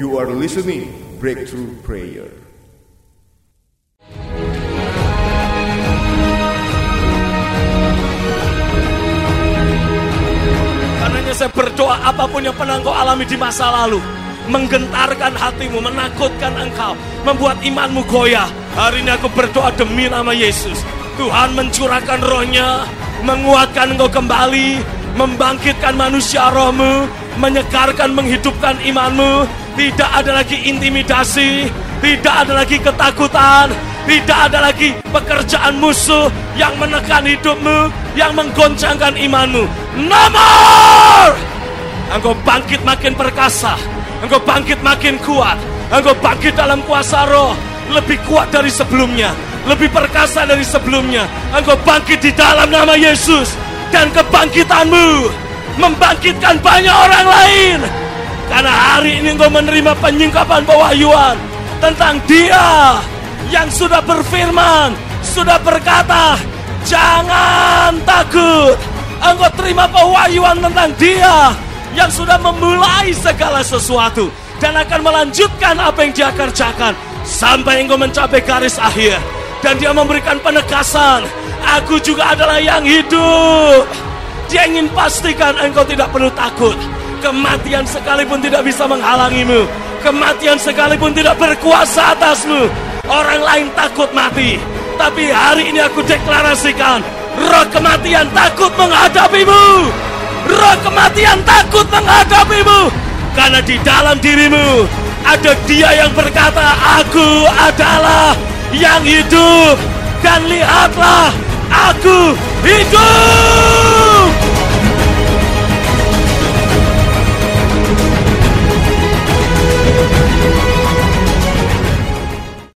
You are listening Breakthrough Prayer. Saya berdoa apa pun yang pernah engkau alami di masa lalu Menggentarkan hatimu, menakutkan engkau Membuat imanmu goyah. Hari ini aku berdoa demi nama Yesus. Tuhan mencurahkan rohnya Menguatkan engkau kembali Membangkitkan manusia rohmu Menyegarkan, menghidupkan imanmu Tidak ada lagi intimidasi Tidak ada lagi ketakutan Tidak ada lagi pekerjaan musuh Yang menekan hidupmu Yang menggoncangkan imanmu. Nomor Engkau bangkit makin perkasa Engkau bangkit makin kuat Engkau bangkit dalam kuasa roh Lebih kuat dari sebelumnya Lebih perkasa dari sebelumnya. Engkau bangkit di dalam nama Yesus Dan kebangkitanmu Membangkitkan banyak orang lain engkau menerima penyingkapan pewahyuan Tentang dia Yang sudah berfirman Sudah berkata Jangan takut. Engkau terima pewahyuan tentang dia Yang sudah memulai segala sesuatu Dan akan melanjutkan apa yang dia kerjakan Sampai engkau mencapai garis akhir. Dan dia memberikan penegasan Aku juga adalah yang hidup. Dia ingin pastikan engkau tidak perlu takut Kematian sekalipun tidak bisa menghalangimu. Kematian sekalipun tidak berkuasa atasmu. Orang lain takut mati. Tapi hari ini aku deklarasikan Roh kematian takut menghadapimu. Roh kematian takut menghadapimu. Karena di dalam dirimu Ada dia yang berkata Aku adalah yang hidup. Dan lihatlah Aku hidup